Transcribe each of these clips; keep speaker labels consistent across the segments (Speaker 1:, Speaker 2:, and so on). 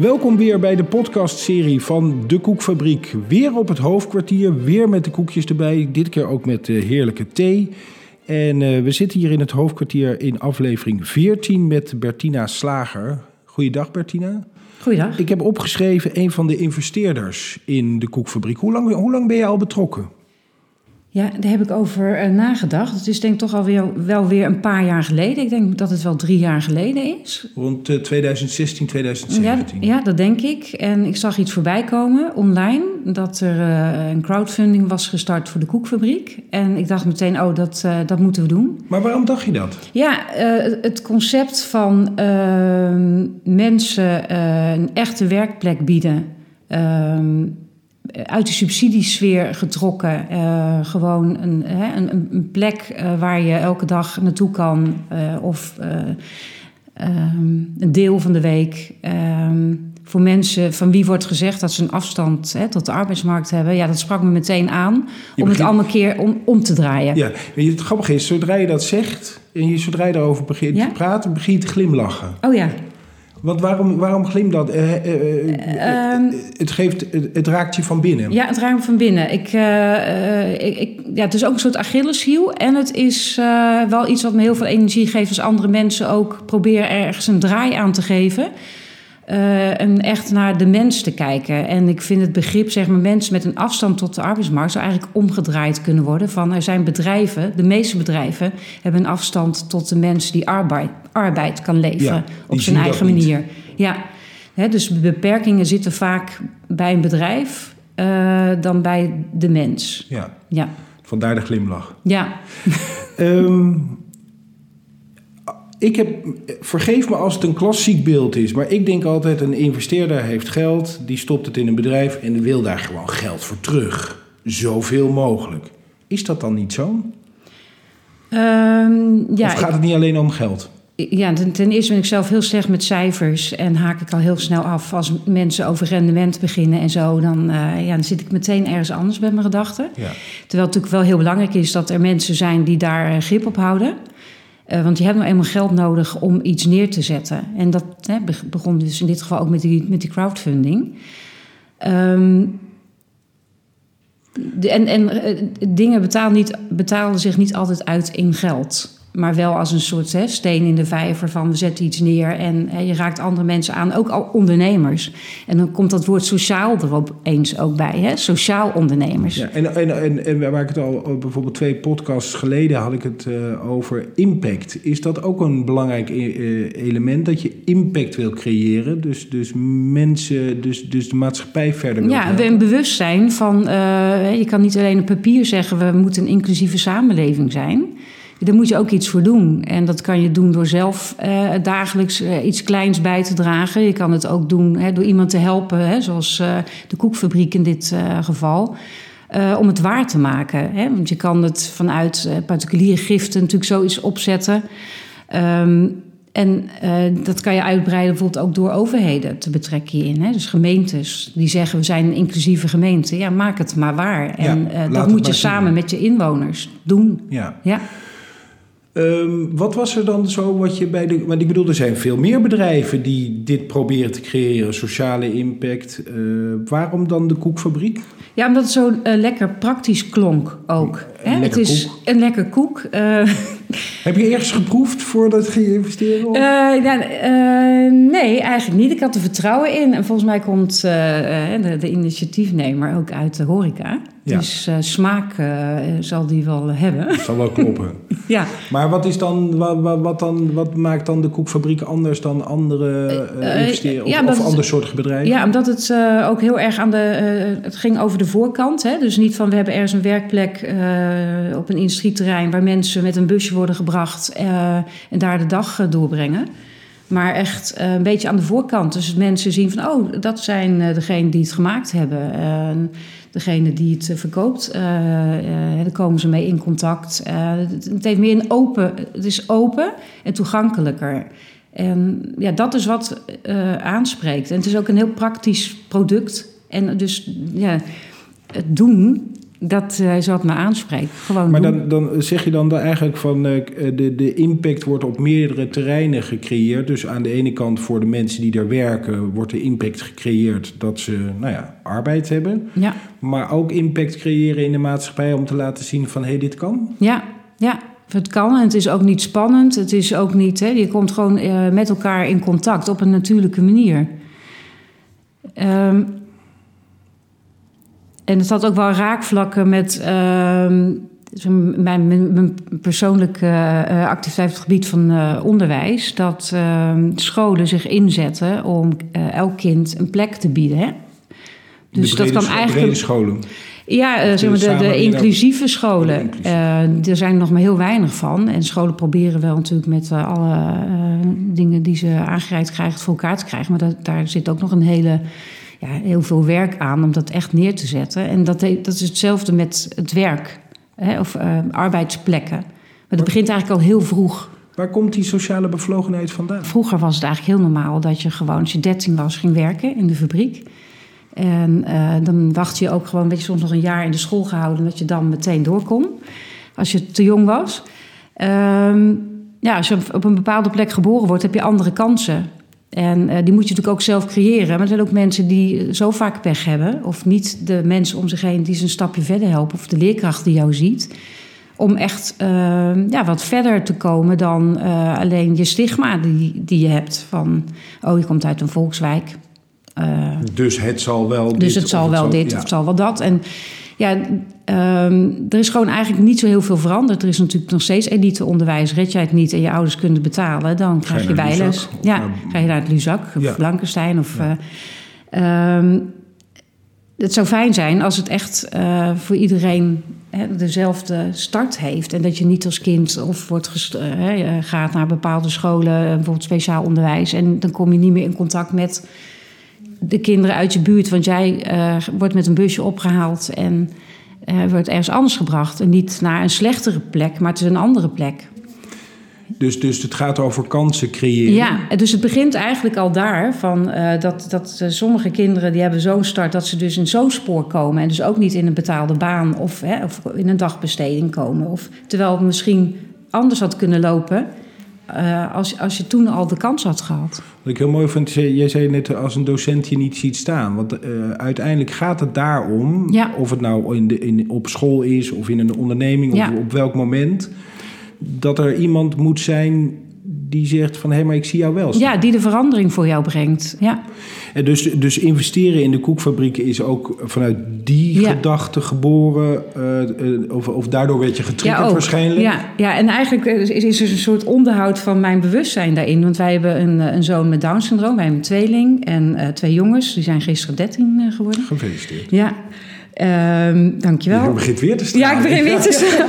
Speaker 1: Welkom weer bij de podcastserie van De Koekfabriek. Weer op het hoofdkwartier, weer met de koekjes erbij. Dit keer ook met de heerlijke thee. En uh, we zitten hier in het hoofdkwartier in aflevering 14 met Bertina Slager. Goeiedag Bertina.
Speaker 2: Goeiedag.
Speaker 1: Ik heb opgeschreven een van de investeerders in de koekfabriek. Hoe lang, hoe lang ben je al betrokken?
Speaker 2: Ja, daar heb ik over uh, nagedacht. Het is denk ik toch alweer wel weer een paar jaar geleden. Ik denk dat het wel drie jaar geleden is.
Speaker 1: Rond uh, 2016, 2017.
Speaker 2: Ja, ja, dat denk ik. En ik zag iets voorbij komen online. Dat er uh, een crowdfunding was gestart voor de koekfabriek. En ik dacht meteen, oh, dat, dat moeten we doen.
Speaker 1: Maar waarom dacht je dat?
Speaker 2: Ja, het concept van ehm, mensen een echte werkplek bieden ehm, uit de subsidiesfeer getrokken. Uh, gewoon een, hè, een, een, plek uh, waar je elke dag naartoe kan. Uh, of um, een deel van de week. Um, voor mensen van wie wordt gezegd dat ze een afstand hè, tot de arbeidsmarkt hebben. Ja, dat sprak me meteen aan. Om begint... het allemaal een keer om, om te draaien.
Speaker 1: Ja, het grappige is, zodra je dat zegt en je, zodra je daarover begint ja? te praten, begin je te glimlachen.
Speaker 2: Oh ja.
Speaker 1: Want waarom, waarom glimlach? Uh, uh, uh, um, het, geeft, het raakt je van binnen.
Speaker 2: Ja, het raakt me van binnen. Ik, ik, ik, ja, het is ook een soort Achilleshiel. En het is wel iets wat me heel veel energie geeft als andere mensen ook proberen ergens een draai aan te geven. En echt naar de mens te kijken. En ik vind het begrip, zeg maar, mensen met een afstand tot de arbeidsmarkt zou eigenlijk omgedraaid kunnen worden. Van er zijn bedrijven, de meeste bedrijven hebben een afstand tot de mens die arbeid, arbeid kan leveren ja, op zijn eigen manier. Niet. Ja, He, dus beperkingen zitten vaak bij een bedrijf uh, dan bij de mens.
Speaker 1: Ja.
Speaker 2: ja.
Speaker 1: Vandaar de glimlach.
Speaker 2: Ja.
Speaker 1: um, ik heb, vergeef me als het een klassiek beeld is, maar ik denk altijd: een investeerder heeft geld, die stopt het in een bedrijf en wil daar gewoon geld voor terug. Zoveel mogelijk. Is dat dan niet zo?
Speaker 2: Um, ja,
Speaker 1: of gaat het niet alleen om geld?
Speaker 2: Ja, ten, ten, eerste ben ik zelf heel slecht met cijfers en haak ik al heel snel af als mensen over rendement beginnen en zo. Dan, uh, ja, dan zit ik meteen ergens anders met mijn gedachten.
Speaker 1: Ja.
Speaker 2: Terwijl het natuurlijk wel heel belangrijk is dat er mensen zijn die daar grip op houden. Uh, want je hebt nou eenmaal geld nodig om iets neer te zetten. En dat hè, begon dus in dit geval ook met die, met die crowdfunding. Um, de, en en uh, dingen betalen, niet, betalen zich niet altijd uit in geld. Maar wel als een soort hè, steen in de vijver van we zetten iets neer en hè, je raakt andere mensen aan, ook al ondernemers. En dan komt dat woord sociaal er opeens ook bij, hè? sociaal ondernemers.
Speaker 1: Ja, en, en, en, en waar ik het al bijvoorbeeld twee podcasts geleden had ik het uh, over impact. Is dat ook een belangrijk uh, element dat je impact wil creëren? Dus, dus mensen, dus, dus de maatschappij verder wil
Speaker 2: Ja, helpen? een bewustzijn van uh, je kan niet alleen op papier zeggen we moeten een inclusieve samenleving zijn. Daar moet je ook iets voor doen. En dat kan je doen door zelf uh, dagelijks uh, iets kleins bij te dragen. Je kan het ook doen hè, door iemand te helpen, hè, zoals uh, de koekfabriek in dit geval. om het waar te maken. Hè? Want je kan het vanuit particuliere giften natuurlijk zoiets opzetten. Um, en dat kan je uitbreiden bijvoorbeeld ook door overheden te betrekken hierin. Hè? Dus gemeentes die zeggen we zijn een inclusieve gemeente. Ja, maak het maar waar. En
Speaker 1: ja,
Speaker 2: dat moet je samen met je inwoners doen.
Speaker 1: Ja.
Speaker 2: ja.
Speaker 1: Um, wat was er dan zo wat je bij de. Want ik bedoel, er zijn veel meer bedrijven die dit proberen te creëren, sociale impact. Uh, waarom dan de koekfabriek?
Speaker 2: Ja, omdat het zo uh, lekker praktisch klonk ook.
Speaker 1: Een
Speaker 2: Hè? Het is
Speaker 1: koek.
Speaker 2: een lekker koek. Uh,
Speaker 1: Heb je ergens geproefd voordat je
Speaker 2: ja, uh, nee, eigenlijk niet. Ik had er vertrouwen in. En volgens mij komt de, de, initiatiefnemer ook uit de horeca.
Speaker 1: Ja.
Speaker 2: Dus smaak zal die wel hebben.
Speaker 1: Dat zal wel kloppen.
Speaker 2: ja.
Speaker 1: Maar wat, is dan, wat, wat, wat, dan, wat maakt dan de koekfabriek anders dan andere investeren? Of,
Speaker 2: ja,
Speaker 1: of
Speaker 2: het,
Speaker 1: andere soorten bedrijven?
Speaker 2: Ja, omdat het ook heel erg aan de... het ging over de voorkant. Hè? Dus niet van we hebben ergens een werkplek op een industrieterrein... waar mensen met een busje worden gebracht uh, en daar de dag uh, doorbrengen. Maar echt uh, een beetje aan de voorkant. Dus mensen zien van, oh, dat zijn degenen die het gemaakt hebben. degene die het verkoopt, daar komen ze mee in contact. Het, het, heeft meer een open, het is open en toegankelijker. En ja, dat is wat aanspreekt. En het is ook een heel praktisch product. En dus ja, het doen dat uh, is wat me aanspreekt. Gewoon
Speaker 1: maar dan, dan zeg je dan eigenlijk van uh, de, de impact wordt op meerdere terreinen gecreëerd. Dus aan de ene kant voor de mensen die daar werken wordt de impact gecreëerd dat ze nou ja, arbeid hebben.
Speaker 2: Ja.
Speaker 1: Maar ook impact creëren in de maatschappij om te laten zien van hé, hey, dit kan.
Speaker 2: Ja, ja. Het kan en het is ook niet spannend. Het is ook niet, hè, je komt gewoon met elkaar in contact op een natuurlijke manier. Um, en het had ook wel raakvlakken met uh, mijn, mijn, mijn, persoonlijke uh, activiteit op het gebied van uh, onderwijs. Dat ehm, scholen zich inzetten om eh, elk kind een plek te bieden. Hè?
Speaker 1: Dus dat kan eigenlijk. scholen.
Speaker 2: Ja, zeg maar de, de inclusieve scholen. er zijn nog maar heel weinig van. En scholen proberen wel natuurlijk met alle dingen die ze aangereikt krijgen voor elkaar te krijgen. Maar dat, daar zit ook nog een hele ja, heel veel werk aan om dat echt neer te zetten. En dat, dat is hetzelfde met het werk hè, of uh, arbeidsplekken. Maar dat begint eigenlijk al heel vroeg.
Speaker 1: Waar komt die sociale bevlogenheid vandaan?
Speaker 2: Vroeger was het eigenlijk heel normaal dat je gewoon, als je 13 was, ging werken in de fabriek. En uh, dan wacht je ook gewoon, weet je, soms nog een jaar in de school gehouden, dat je dan meteen door kon. Als je te jong was. Um, ja, als je op een bepaalde plek geboren wordt, heb je andere kansen. En uh, die moet je natuurlijk ook zelf creëren. Maar er zijn ook mensen die zo vaak pech hebben. Of niet de mensen om zich heen die ze een stapje verder helpen. Of de leerkracht die jou ziet. Om echt uh, ja, wat verder te komen dan uh, alleen je stigma die, die je hebt. Van, oh, je komt uit een volkswijk.
Speaker 1: dus het zal wel
Speaker 2: dus het zal wel dit ja. of het zal wel dat. En ja, um, er is gewoon eigenlijk niet zo heel veel veranderd. Er is natuurlijk nog steeds eliteonderwijs. Red jij het niet en je ouders kunnen betalen, dan krijg je, je bijles. Ja, nou, ga je naar het Luzak of ja. Blankenstein. Of, ja. uh, um, het zou fijn zijn als het echt uh, voor iedereen hè, dezelfde start heeft. En dat je niet als kind of wordt uh, gaat naar bepaalde scholen, bijvoorbeeld speciaal onderwijs. En dan kom je niet meer in contact met de kinderen uit je buurt. Want jij wordt met een busje opgehaald en uh, wordt ergens anders gebracht. En niet naar een slechtere plek, maar het is een andere plek.
Speaker 1: Dus, dus het gaat over kansen creëren.
Speaker 2: Ja, dus het begint eigenlijk al daar. Van, uh, dat dat sommige kinderen die hebben zo'n start dat ze dus in zo'n spoor komen. En dus ook niet in een betaalde baan of, hè, of in een dagbesteding komen. Of, terwijl het misschien anders had kunnen lopen. Uh, als, als je toen al de kans had gehad.
Speaker 1: Wat ik heel mooi vind, jij zei net als een docent je niet ziet staan. Want uh, uiteindelijk gaat het daarom,
Speaker 2: ja.
Speaker 1: of het nou in de, in, op school is of in een onderneming
Speaker 2: ja.
Speaker 1: of op welk moment, dat er iemand moet zijn die zegt van hé, hey, maar ik zie jou wel.
Speaker 2: Staan. Ja, die de verandering voor jou brengt. Ja.
Speaker 1: En dus, dus investeren in de koekfabrieken is ook vanuit die ja. gedachte geboren, uh, of, of daardoor werd je getriggerd
Speaker 2: ja,
Speaker 1: waarschijnlijk?
Speaker 2: Ja, ja, en eigenlijk is, is er een soort onderhoud van mijn bewustzijn daarin. Want wij hebben een, een zoon met Down syndroom, wij hebben een tweeling en uh, twee jongens, die zijn gisteren 13 geworden.
Speaker 1: Gefeliciteerd.
Speaker 2: Ja. Um, dankjewel.
Speaker 1: Je begint weer te staan.
Speaker 2: Ja, ik begin weer te staan.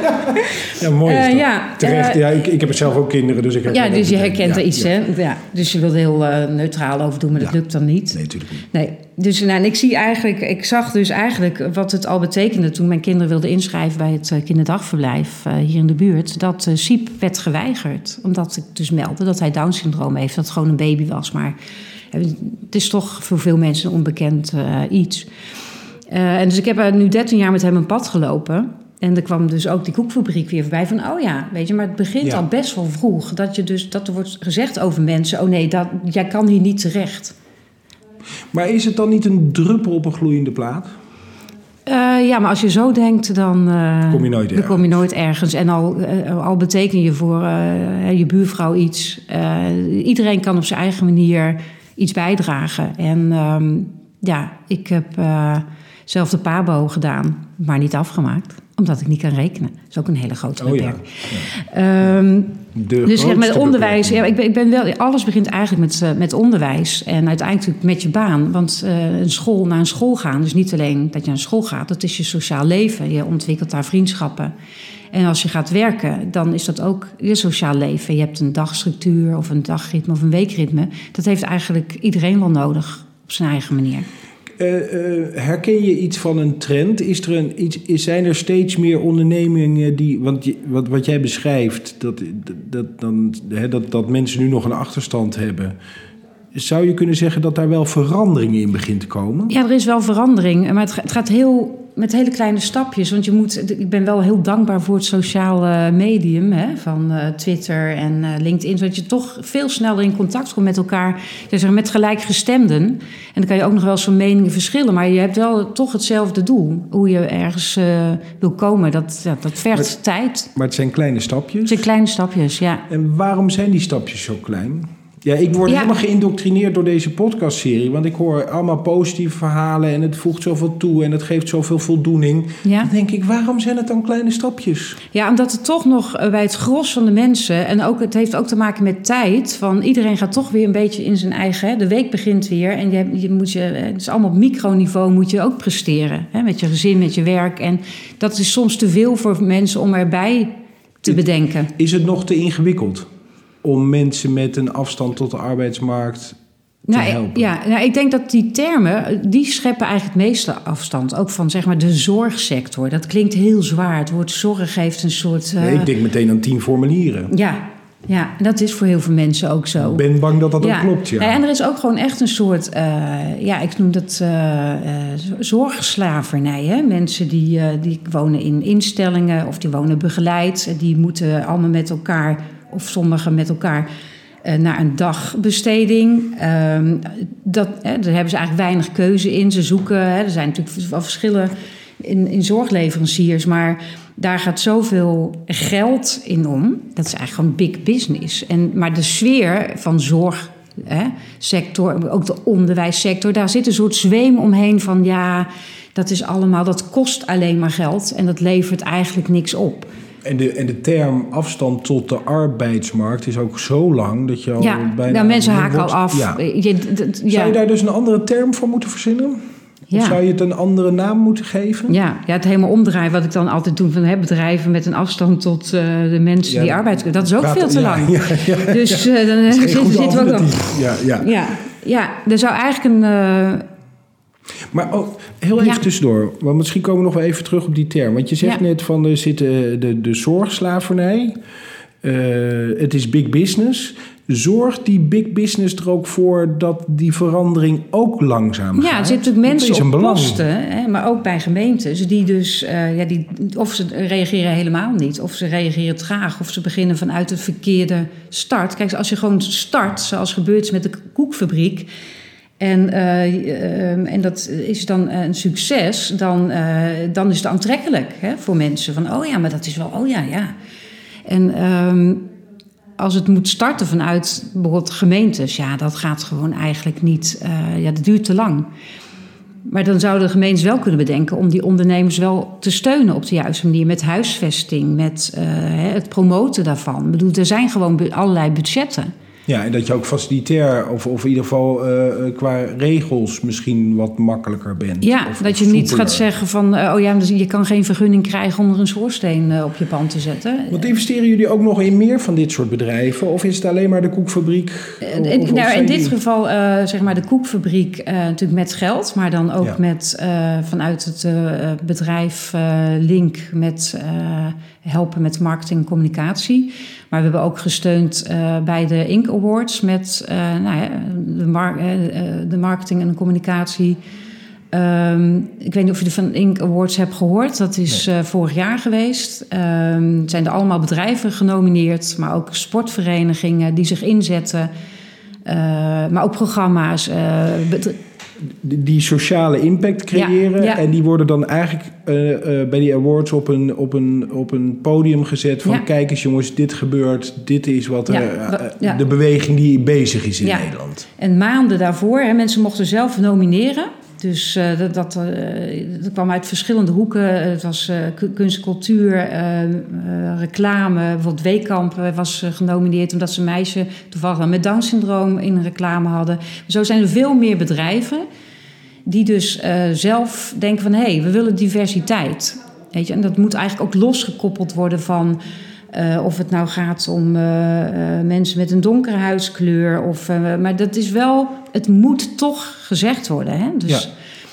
Speaker 1: ja, mooi is
Speaker 2: uh, ja,
Speaker 1: Terecht. Uh, ja, ik, ik heb zelf ook kinderen, dus ik
Speaker 2: Ja, dus je herkent er iets, ja. hè? Ja. Dus je wilt heel uh, neutraal over doen, maar dat lukt dan niet.
Speaker 1: Nee, natuurlijk niet.
Speaker 2: Nee. Dus nou, en ik zie eigenlijk, ik zag dus eigenlijk wat het al betekende toen mijn kinderen wilden inschrijven bij het kinderdagverblijf hier in de buurt. Dat SIEP werd geweigerd. Omdat ik dus meldde dat hij Down-syndroom heeft. Dat het gewoon een baby was. Maar het is toch voor veel mensen een onbekend iets. Uh, en dus ik heb nu 13 jaar met hem een pad gelopen. En er kwam dus ook die koekfabriek weer voorbij van, oh ja, weet je, maar het begint ja. al best wel vroeg. Dat, je dus, dat er wordt gezegd over mensen, oh nee, dat, jij kan hier niet terecht.
Speaker 1: Maar is het dan niet een druppel op een gloeiende plaat?
Speaker 2: Uh, ja, maar als je zo denkt, dan, uh,
Speaker 1: kom, je nooit
Speaker 2: dan kom je nooit ergens. En al, uh, al beteken je voor je buurvrouw iets. iedereen kan op zijn eigen manier iets bijdragen. En um, ja, ik heb zelf de PABO gedaan, maar niet afgemaakt. Omdat ik niet kan rekenen. Dat is ook een hele grote beperking.
Speaker 1: Oh, ja. Ja.
Speaker 2: Um, dus zeg, met onderwijs, ja, ik ben, ik ben wel, alles begint eigenlijk met, uh, met onderwijs. En uiteindelijk met je baan. Want uh, een school, naar een school gaan, dus niet alleen dat je naar school gaat, dat is je sociaal leven. Je ontwikkelt daar vriendschappen. En als je gaat werken, dan is dat ook je sociaal leven. Je hebt een dagstructuur of een dagritme of een weekritme. Dat heeft eigenlijk iedereen wel nodig op zijn eigen manier.
Speaker 1: Uh, uh, herken je iets van een trend? Is er een, iets, zijn er steeds meer ondernemingen die. Want je, wat, wat jij beschrijft, dat, dat, dan, hè, dat, dat mensen nu nog een achterstand hebben. Zou je kunnen zeggen dat daar wel verandering in begint te komen?
Speaker 2: Ja, er is wel verandering. Maar het gaat heel met hele kleine stapjes. Want je moet, ik ben wel heel dankbaar voor het sociale medium hè, van uh, Twitter en uh, LinkedIn. Zodat je toch veel sneller in contact komt met elkaar. Dus met gelijkgestemden. En dan kan je ook nog wel zo'n meningen verschillen. Maar je hebt wel toch hetzelfde doel. Hoe je ergens uh, wil komen. Dat, ja, dat vergt
Speaker 1: maar,
Speaker 2: tijd.
Speaker 1: Maar het zijn kleine stapjes.
Speaker 2: Het zijn kleine stapjes, ja.
Speaker 1: En waarom zijn die stapjes zo klein? Ja, ik word
Speaker 2: Ja.
Speaker 1: helemaal geïndoctrineerd door deze podcastserie. Want ik hoor allemaal positieve verhalen en het voegt zoveel toe en het geeft zoveel voldoening.
Speaker 2: Ja.
Speaker 1: Dan denk ik, waarom zijn het dan kleine stapjes?
Speaker 2: Ja, omdat het toch nog eh, bij het gros van de mensen... en ook, het heeft ook te maken met tijd... van iedereen gaat toch weer een beetje in zijn eigen... Hè, de week begint weer en je, je moet je, eh, het is allemaal op microniveau moet je ook presteren. Hè, met je gezin, met je werk. En dat is soms te veel voor mensen om erbij te bedenken.
Speaker 1: Is het nog te ingewikkeld om mensen met een afstand tot de arbeidsmarkt te
Speaker 2: Nou,
Speaker 1: helpen?
Speaker 2: ja, nou, ik denk dat die termen, eh, die scheppen eigenlijk het meeste afstand. Ook van zeg maar de zorgsector. Dat klinkt heel zwaar. Het woord zorg heeft een soort... eh,
Speaker 1: Nee, ik denk meteen aan tien formulieren.
Speaker 2: Ja, ja, dat is voor heel veel mensen ook zo.
Speaker 1: Ik ben bang dat dat ook klopt, ja.
Speaker 2: En er is ook gewoon echt een soort, eh, ja, ik noem dat eh, eh, zorgslavernij. Hè? Mensen die, eh, die wonen in instellingen of die wonen begeleid. Die moeten allemaal met elkaar, of sommigen met elkaar, eh, naar een dagbesteding. Ehm, dat, hè, daar hebben ze eigenlijk weinig keuze in. Ze zoeken, hè, er zijn natuurlijk wel verschillen in, in zorgleveranciers, maar daar gaat zoveel geld in om. Dat is eigenlijk gewoon big business. En, maar de sfeer van zorg. Hè, sector, ook de onderwijssector, daar zit een soort zweem omheen van ja, dat is allemaal, dat kost alleen maar geld en dat levert eigenlijk niks op.
Speaker 1: En de, en de term afstand tot de arbeidsmarkt is ook zo lang dat je al
Speaker 2: ja,
Speaker 1: bijna...
Speaker 2: nou, mensen haken al af.
Speaker 1: Ja.
Speaker 2: Je, ja.
Speaker 1: Zou je daar dus een andere term voor moeten verzinnen? Of zou je het een andere naam moeten geven?
Speaker 2: Ja, ja, het helemaal omdraaien wat ik dan altijd doe van hè, bedrijven met een afstand tot eh, de mensen
Speaker 1: Ja,
Speaker 2: die arbeid. Dat is ook
Speaker 1: Praat-
Speaker 2: veel te lang. Dus eh, dan eh, zitten zitten we ook.
Speaker 1: Ja, ja.
Speaker 2: Ja, ja, er zou eigenlijk een.
Speaker 1: Maar ook heel even
Speaker 2: Ja.
Speaker 1: tussendoor, want misschien komen we nog wel even terug op die term. Want je zegt
Speaker 2: Ja.
Speaker 1: net van er zit eh, de, de zorgslavernij, eh, het is big business. Zorgt die big business er ook voor dat die verandering ook langzaam gaat?
Speaker 2: ja, er zitten natuurlijk mensen
Speaker 1: een
Speaker 2: op posten, hè, maar ook bij gemeentes, die dus, eh, ja, die, of ze reageren helemaal niet, of ze reageren traag, of ze beginnen vanuit de verkeerde start. Kijk, als je gewoon start, zoals gebeurt is met de koekfabriek, en, eh, eh, en dat is dan een succes, dan, eh, dan is het aantrekkelijk hè, voor mensen. Van, oh ja, maar dat is wel, oh ja, ja. En ehm, als het moet starten vanuit bijvoorbeeld gemeentes, ja, dat gaat gewoon eigenlijk niet, eh, ja, dat duurt te lang. Maar dan zouden de gemeentes wel kunnen bedenken om die ondernemers wel te steunen op de juiste manier. Met huisvesting, met eh, het promoten daarvan. Ik bedoel, er zijn gewoon allerlei budgetten.
Speaker 1: Ja, en dat je ook facilitair, of, of in ieder geval eh, eh, qua regels misschien wat makkelijker bent.
Speaker 2: Ja,
Speaker 1: Of-
Speaker 2: dat
Speaker 1: of
Speaker 2: je niet gaat zeggen van... eh, oh ja, dus je kan geen vergunning krijgen om er een schoorsteen op je pand te zetten.
Speaker 1: Want investeren jullie ook nog in meer van dit soort bedrijven? Of is het alleen maar de koekfabriek? Of-
Speaker 2: in, nou, in dit geval zeg maar de koekfabriek natuurlijk met geld, maar dan ook
Speaker 1: Ja.
Speaker 2: met vanuit het bedrijf Link met helpen met marketing en communicatie. Maar we hebben ook gesteund eh, bij de Inc Awards met eh, nou ja, de, mar- eh, de marketing en de communicatie. Ehm, ik weet niet of je de van Inc Awards hebt gehoord. Dat is vorig jaar geweest. Ehm zijn er allemaal bedrijven genomineerd, maar ook sportverenigingen die zich inzetten. Eh, maar ook programma's. eh,
Speaker 1: die sociale impact creëren.
Speaker 2: Ja, ja.
Speaker 1: En die worden dan eigenlijk eh, bij die awards op een, op, een, op een podium gezet van...
Speaker 2: Ja.
Speaker 1: kijk eens jongens, dit gebeurt. Dit is wat er, de beweging die bezig is in
Speaker 2: Ja.
Speaker 1: Nederland.
Speaker 2: En maanden daarvoor, hè, mensen mochten zelf nomineren. Dus eh, dat, dat, eh, dat kwam uit verschillende hoeken. Het was eh, ku- kunst cultuur, eh, eh, reclame. Bijvoorbeeld Weekamp was genomineerd omdat ze een meisje toevallig met Down-syndroom in een reclame hadden. Zo zijn er veel meer bedrijven die dus zelf denken van... hé, hey, we willen diversiteit. Weet je? En dat moet eigenlijk ook losgekoppeld worden van... eh, of het nou gaat om eh, eh, mensen met een donkere huidskleur. Of, maar dat is wel, het moet toch gezegd worden. Hè? Dus,
Speaker 1: Ja.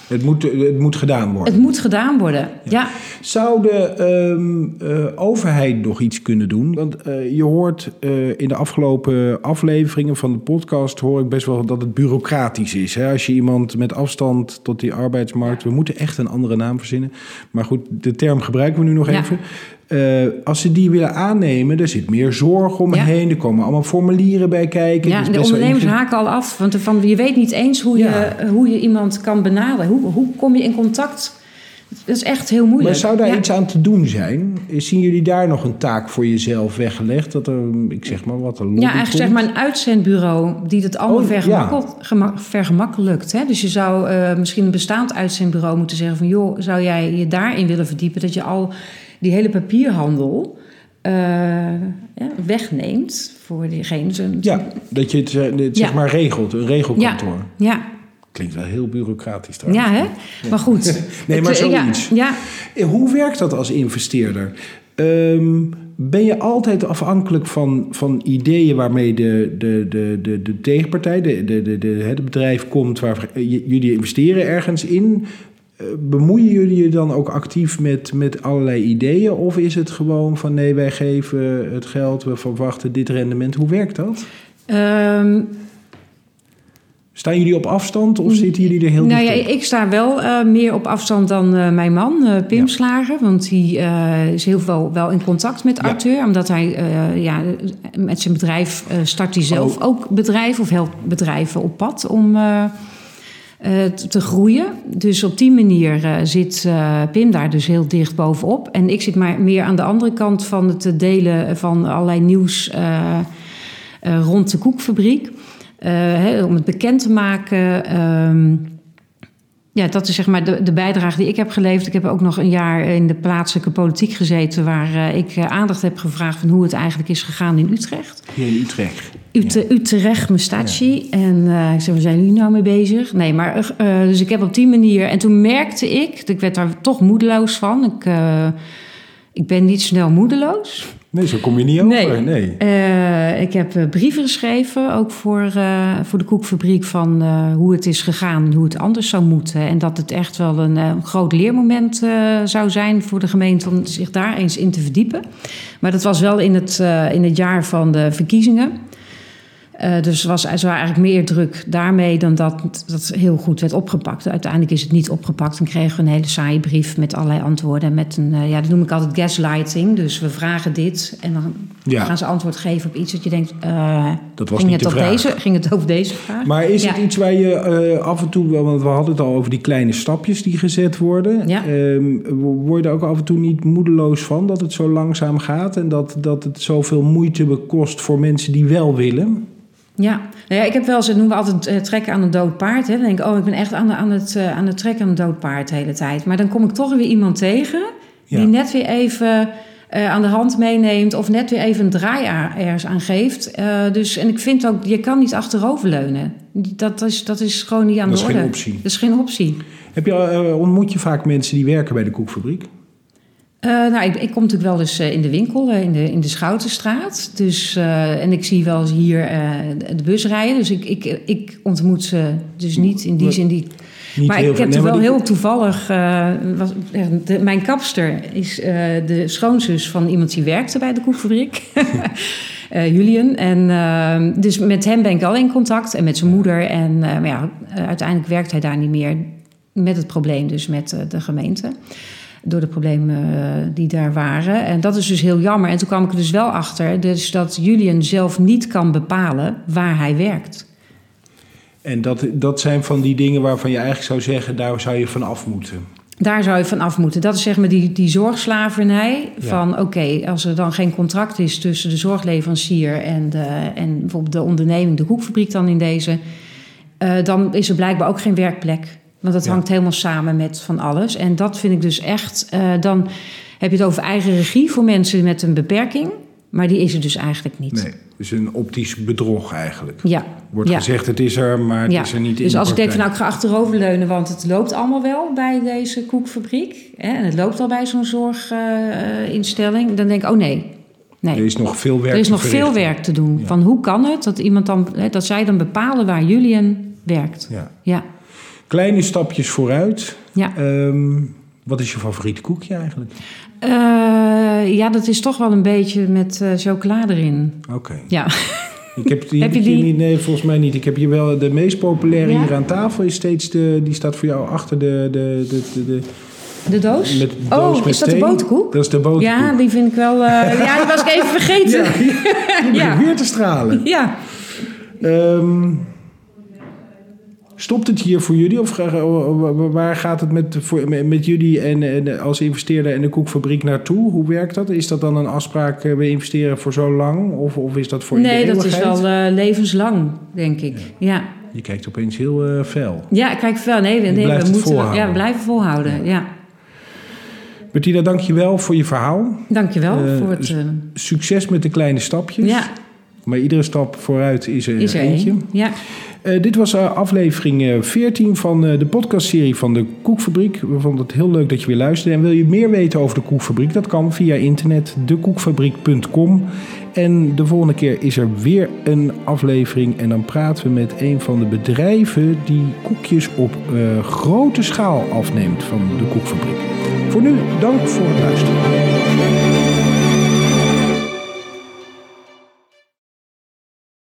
Speaker 1: Het moet, het moet gedaan worden.
Speaker 2: Het moet gedaan worden, ja.
Speaker 1: Zou de ehm, eh, overheid nog iets kunnen doen? Want je hoort in de afgelopen afleveringen van de podcast... hoor ik best wel dat het bureaucratisch is. Hè? Als je iemand met afstand tot die arbeidsmarkt... we moeten echt een andere naam verzinnen. Maar goed, de term gebruiken we nu nog
Speaker 2: Ja.
Speaker 1: even. Eh, als ze die willen aannemen, er zit meer zorg omheen. Er komen allemaal formulieren bij kijken.
Speaker 2: Ja, de
Speaker 1: wel
Speaker 2: ondernemers haken al af, want van, je weet niet eens hoe je, hoe je iemand kan benaderen. Hoe, hoe kom je in contact? Dat is echt heel moeilijk.
Speaker 1: Maar zou daar
Speaker 2: Ja.
Speaker 1: iets aan te doen zijn? Zien jullie daar nog een taak voor jezelf weggelegd? Dat er, ik zeg maar wat, een
Speaker 2: Ja, eigenlijk zeg maar een uitzendbureau die het allemaal
Speaker 1: Oh,
Speaker 2: vergemakkeld- vergemakkelijkt. Hè? Dus je zou eh, misschien een bestaand uitzendbureau moeten zeggen van... joh, zou jij je daarin willen verdiepen? Dat je al die hele papierhandel eh, ja, wegneemt voor diegene. Zo-
Speaker 1: Ja, dat je het, eh, het zeg
Speaker 2: Ja.
Speaker 1: maar regelt, een regelkantoor.
Speaker 2: Ja,
Speaker 1: Klinkt wel heel bureaucratisch trouwens.
Speaker 2: ja hè? Maar goed.
Speaker 1: Nee, maar
Speaker 2: eh, ja,
Speaker 1: zoiets.
Speaker 2: Ja,
Speaker 1: Hoe werkt dat als investeerder? Ehm, ben je altijd afhankelijk van, van ideeën waarmee de, de, de, de, de tegenpartij, de, de, de, de, het bedrijf komt waar jullie investeren ergens in? Eh, Bemoeien jullie je dan ook actief met, met allerlei ideeën? Of is het gewoon van nee, wij geven het geld, we verwachten dit rendement? Hoe werkt dat?
Speaker 2: Ehm,
Speaker 1: Staan jullie op afstand of zitten jullie er heel
Speaker 2: nou ja, ik sta wel eh, meer op afstand dan eh, mijn man, eh, Pim
Speaker 1: Ja.
Speaker 2: Slager. Want die is heel veel wel in contact met
Speaker 1: Ja.
Speaker 2: Arthur. Omdat hij ja, met zijn bedrijf start hij zelf
Speaker 1: Oh.
Speaker 2: ook bedrijven of helpt bedrijven op pad om te te groeien. Dus op die manier eh, zit eh, Pim daar dus heel dicht bovenop. En ik zit maar meer aan de andere kant van het delen van allerlei nieuws eh, eh, rond de koekfabriek. Eh, om het bekend te maken. Ja, dat is zeg maar de, de bijdrage die ik heb geleverd. Ik heb ook nog een jaar in de plaatselijke politiek gezeten... waar eh, ik eh, aandacht heb gevraagd van hoe het eigenlijk is gegaan in Utrecht.
Speaker 1: Hier in Utrecht.
Speaker 2: Ute, Utrecht, Mestaci. En eh, ik zei, waar zijn jullie nou mee bezig? Nee, maar dus ik heb op die manier... En toen merkte ik, ik werd daar toch moedeloos van. Ik, ik ben niet snel moedeloos.
Speaker 1: Nee, zo kom je niet over. Nee.
Speaker 2: Eh, ik heb eh, brieven geschreven, ook voor, eh, voor de koekfabriek, van hoe het is gegaan en hoe het anders zou moeten. En dat het echt wel een groot leermoment zou zijn voor de gemeente om zich daar eens in te verdiepen. Maar dat was wel in het, in het jaar van de verkiezingen. Eh, dus er was, er was eigenlijk meer druk daarmee dan dat dat heel goed werd opgepakt. Uiteindelijk is het niet opgepakt en kregen we een hele saaie brief met allerlei antwoorden. Met een, eh, ja, dat noem ik altijd gaslighting. Dus we vragen dit en dan
Speaker 1: Ja.
Speaker 2: gaan ze antwoord geven op iets dat je denkt... eh,
Speaker 1: Dat was
Speaker 2: ging,
Speaker 1: niet
Speaker 2: het
Speaker 1: de vraag.
Speaker 2: deze, ging het over deze vraag?
Speaker 1: Maar is het iets waar je af en toe, want we hadden het al over die kleine stapjes die gezet worden.
Speaker 2: Ja.
Speaker 1: Ehm, word je er ook af en toe niet moedeloos van dat het zo langzaam gaat en dat, dat het zoveel moeite bekost voor mensen die wel willen?
Speaker 2: Ja. Nou ja, ik heb wel eens, dat noemen we altijd eh, trekken aan een dood paard. Hè. Dan denk ik, oh, ik ben echt aan, de, aan, het, eh, aan het trekken aan een dood paard de hele tijd. Maar dan kom ik toch weer iemand tegen
Speaker 1: Ja.
Speaker 2: die net weer even eh, aan de hand meeneemt... of net weer even een draai ergens aan geeft. Dus, en ik vind ook, je kan niet achteroverleunen. Dat is, dat is gewoon niet aan
Speaker 1: Dat
Speaker 2: de
Speaker 1: is
Speaker 2: orde.
Speaker 1: geen optie.
Speaker 2: Dat is geen optie.
Speaker 1: Heb je, ontmoet je vaak mensen die werken bij de koekfabriek?
Speaker 2: Eh, nou, ik, ik kom natuurlijk wel eens eh, in de winkel, eh, in, de, in de Schoutenstraat. Dus, en ik zie wel eens hier de- bus rijden. Dus ik, ik, ik ontmoet ze dus niet in die zin. Die,
Speaker 1: Niet
Speaker 2: maar ik heb
Speaker 1: Nee,
Speaker 2: er wel
Speaker 1: die-
Speaker 2: heel toevallig... was, de- mijn kapster is de schoonzus van iemand die werkte bij de koekfabriek. Julian. En eh, dus met hem ben ik al in contact en met zijn moeder. En maar ja, uiteindelijk werkt hij daar niet meer met het probleem, dus met de gemeente. Door de problemen eh, die daar waren. En dat is dus heel jammer. En toen kwam ik er dus wel achter dus dat Julian zelf niet kan bepalen waar hij werkt.
Speaker 1: En dat, dat zijn van die dingen waarvan je eigenlijk zou zeggen, daar zou je van af moeten.
Speaker 2: Daar zou je van af moeten. Dat is zeg maar die, die zorgslavernij.
Speaker 1: Ja.
Speaker 2: Van oké, als er dan geen contract is tussen de zorgleverancier en, de, en bijvoorbeeld de onderneming, de koekfabriek dan in deze, eh, dan is er blijkbaar ook geen werkplek. Want dat
Speaker 1: Ja.
Speaker 2: hangt helemaal samen met van alles. En dat vind ik dus echt. eh, dan heb je het over eigen regie voor mensen met een beperking. Maar die is er dus eigenlijk niet.
Speaker 1: Nee, dus een optisch bedrog eigenlijk.
Speaker 2: Ja.
Speaker 1: Wordt
Speaker 2: ja.
Speaker 1: gezegd, het is er, maar het
Speaker 2: Ja,
Speaker 1: is er niet in
Speaker 2: dus
Speaker 1: de
Speaker 2: als ik denk van nou, ik ga achteroverleunen, want het loopt allemaal wel bij deze koekfabriek. Hè, en het loopt al bij zo'n zorginstelling. dan denk ik, oh nee.
Speaker 1: Er
Speaker 2: Nee,
Speaker 1: is nog veel werk
Speaker 2: er is
Speaker 1: te
Speaker 2: nog veel werk te doen.
Speaker 1: Ja.
Speaker 2: Van hoe kan het dat iemand dan, hè, dat zij dan bepalen waar Julian werkt?
Speaker 1: Ja.
Speaker 2: Ja,
Speaker 1: Kleine stapjes vooruit.
Speaker 2: Ja.
Speaker 1: Ehm, wat is je favoriete koekje eigenlijk?
Speaker 2: Eh, ja, dat is toch wel een beetje met eh, chocola erin.
Speaker 1: Oké.
Speaker 2: Ja.
Speaker 1: Ik heb, die
Speaker 2: Heb je die?
Speaker 1: niet, nee, volgens mij niet. Ik heb hier wel de meest populaire
Speaker 2: Ja?
Speaker 1: hier aan tafel. Is steeds de, die staat voor jou achter de, de, de, de, de-
Speaker 2: De doos?
Speaker 1: met de doos
Speaker 2: oh,
Speaker 1: met
Speaker 2: is dat de boterkoek?
Speaker 1: Dat is de boterkoek.
Speaker 2: Ja, die vind ik wel... eh, ja, die was ik even vergeten.
Speaker 1: Ja, die
Speaker 2: Ja.
Speaker 1: weer te stralen.
Speaker 2: Ja.
Speaker 1: Ehm, stopt het hier voor jullie? Of waar gaat het met, voor, met- jullie en, en als investeerder en de koekfabriek naartoe? Hoe werkt dat? Is dat dan een afspraak, eh, we investeren voor zo lang? Of, of is dat voor
Speaker 2: Nee, dat is wel eh, levenslang, denk ik. Ja.
Speaker 1: Je kijkt opeens heel eh fel.
Speaker 2: Ja, kijk wel. Nee, we moeten
Speaker 1: volhouden.
Speaker 2: ja, we blijven volhouden. Ja.
Speaker 1: Bettina, dank je wel voor je verhaal.
Speaker 2: Dankjewel
Speaker 1: Eh,
Speaker 2: voor het...
Speaker 1: Succes met de kleine stapjes.
Speaker 2: ja,
Speaker 1: Maar iedere stap vooruit is er,
Speaker 2: is er
Speaker 1: eentje.
Speaker 2: Ja.
Speaker 1: Eh, dit was eh, aflevering eh, 14 van eh, de podcastserie van de Koekfabriek. We vonden het heel leuk dat je weer luisterde. En wil je meer weten over de Koekfabriek? Dat kan via internet, dekoekfabriek.com. En de volgende keer is er weer een aflevering. En dan praten we met een van de bedrijven die koekjes op grote schaal afneemt van de Koekfabriek. Voor nu, dank voor het luisteren.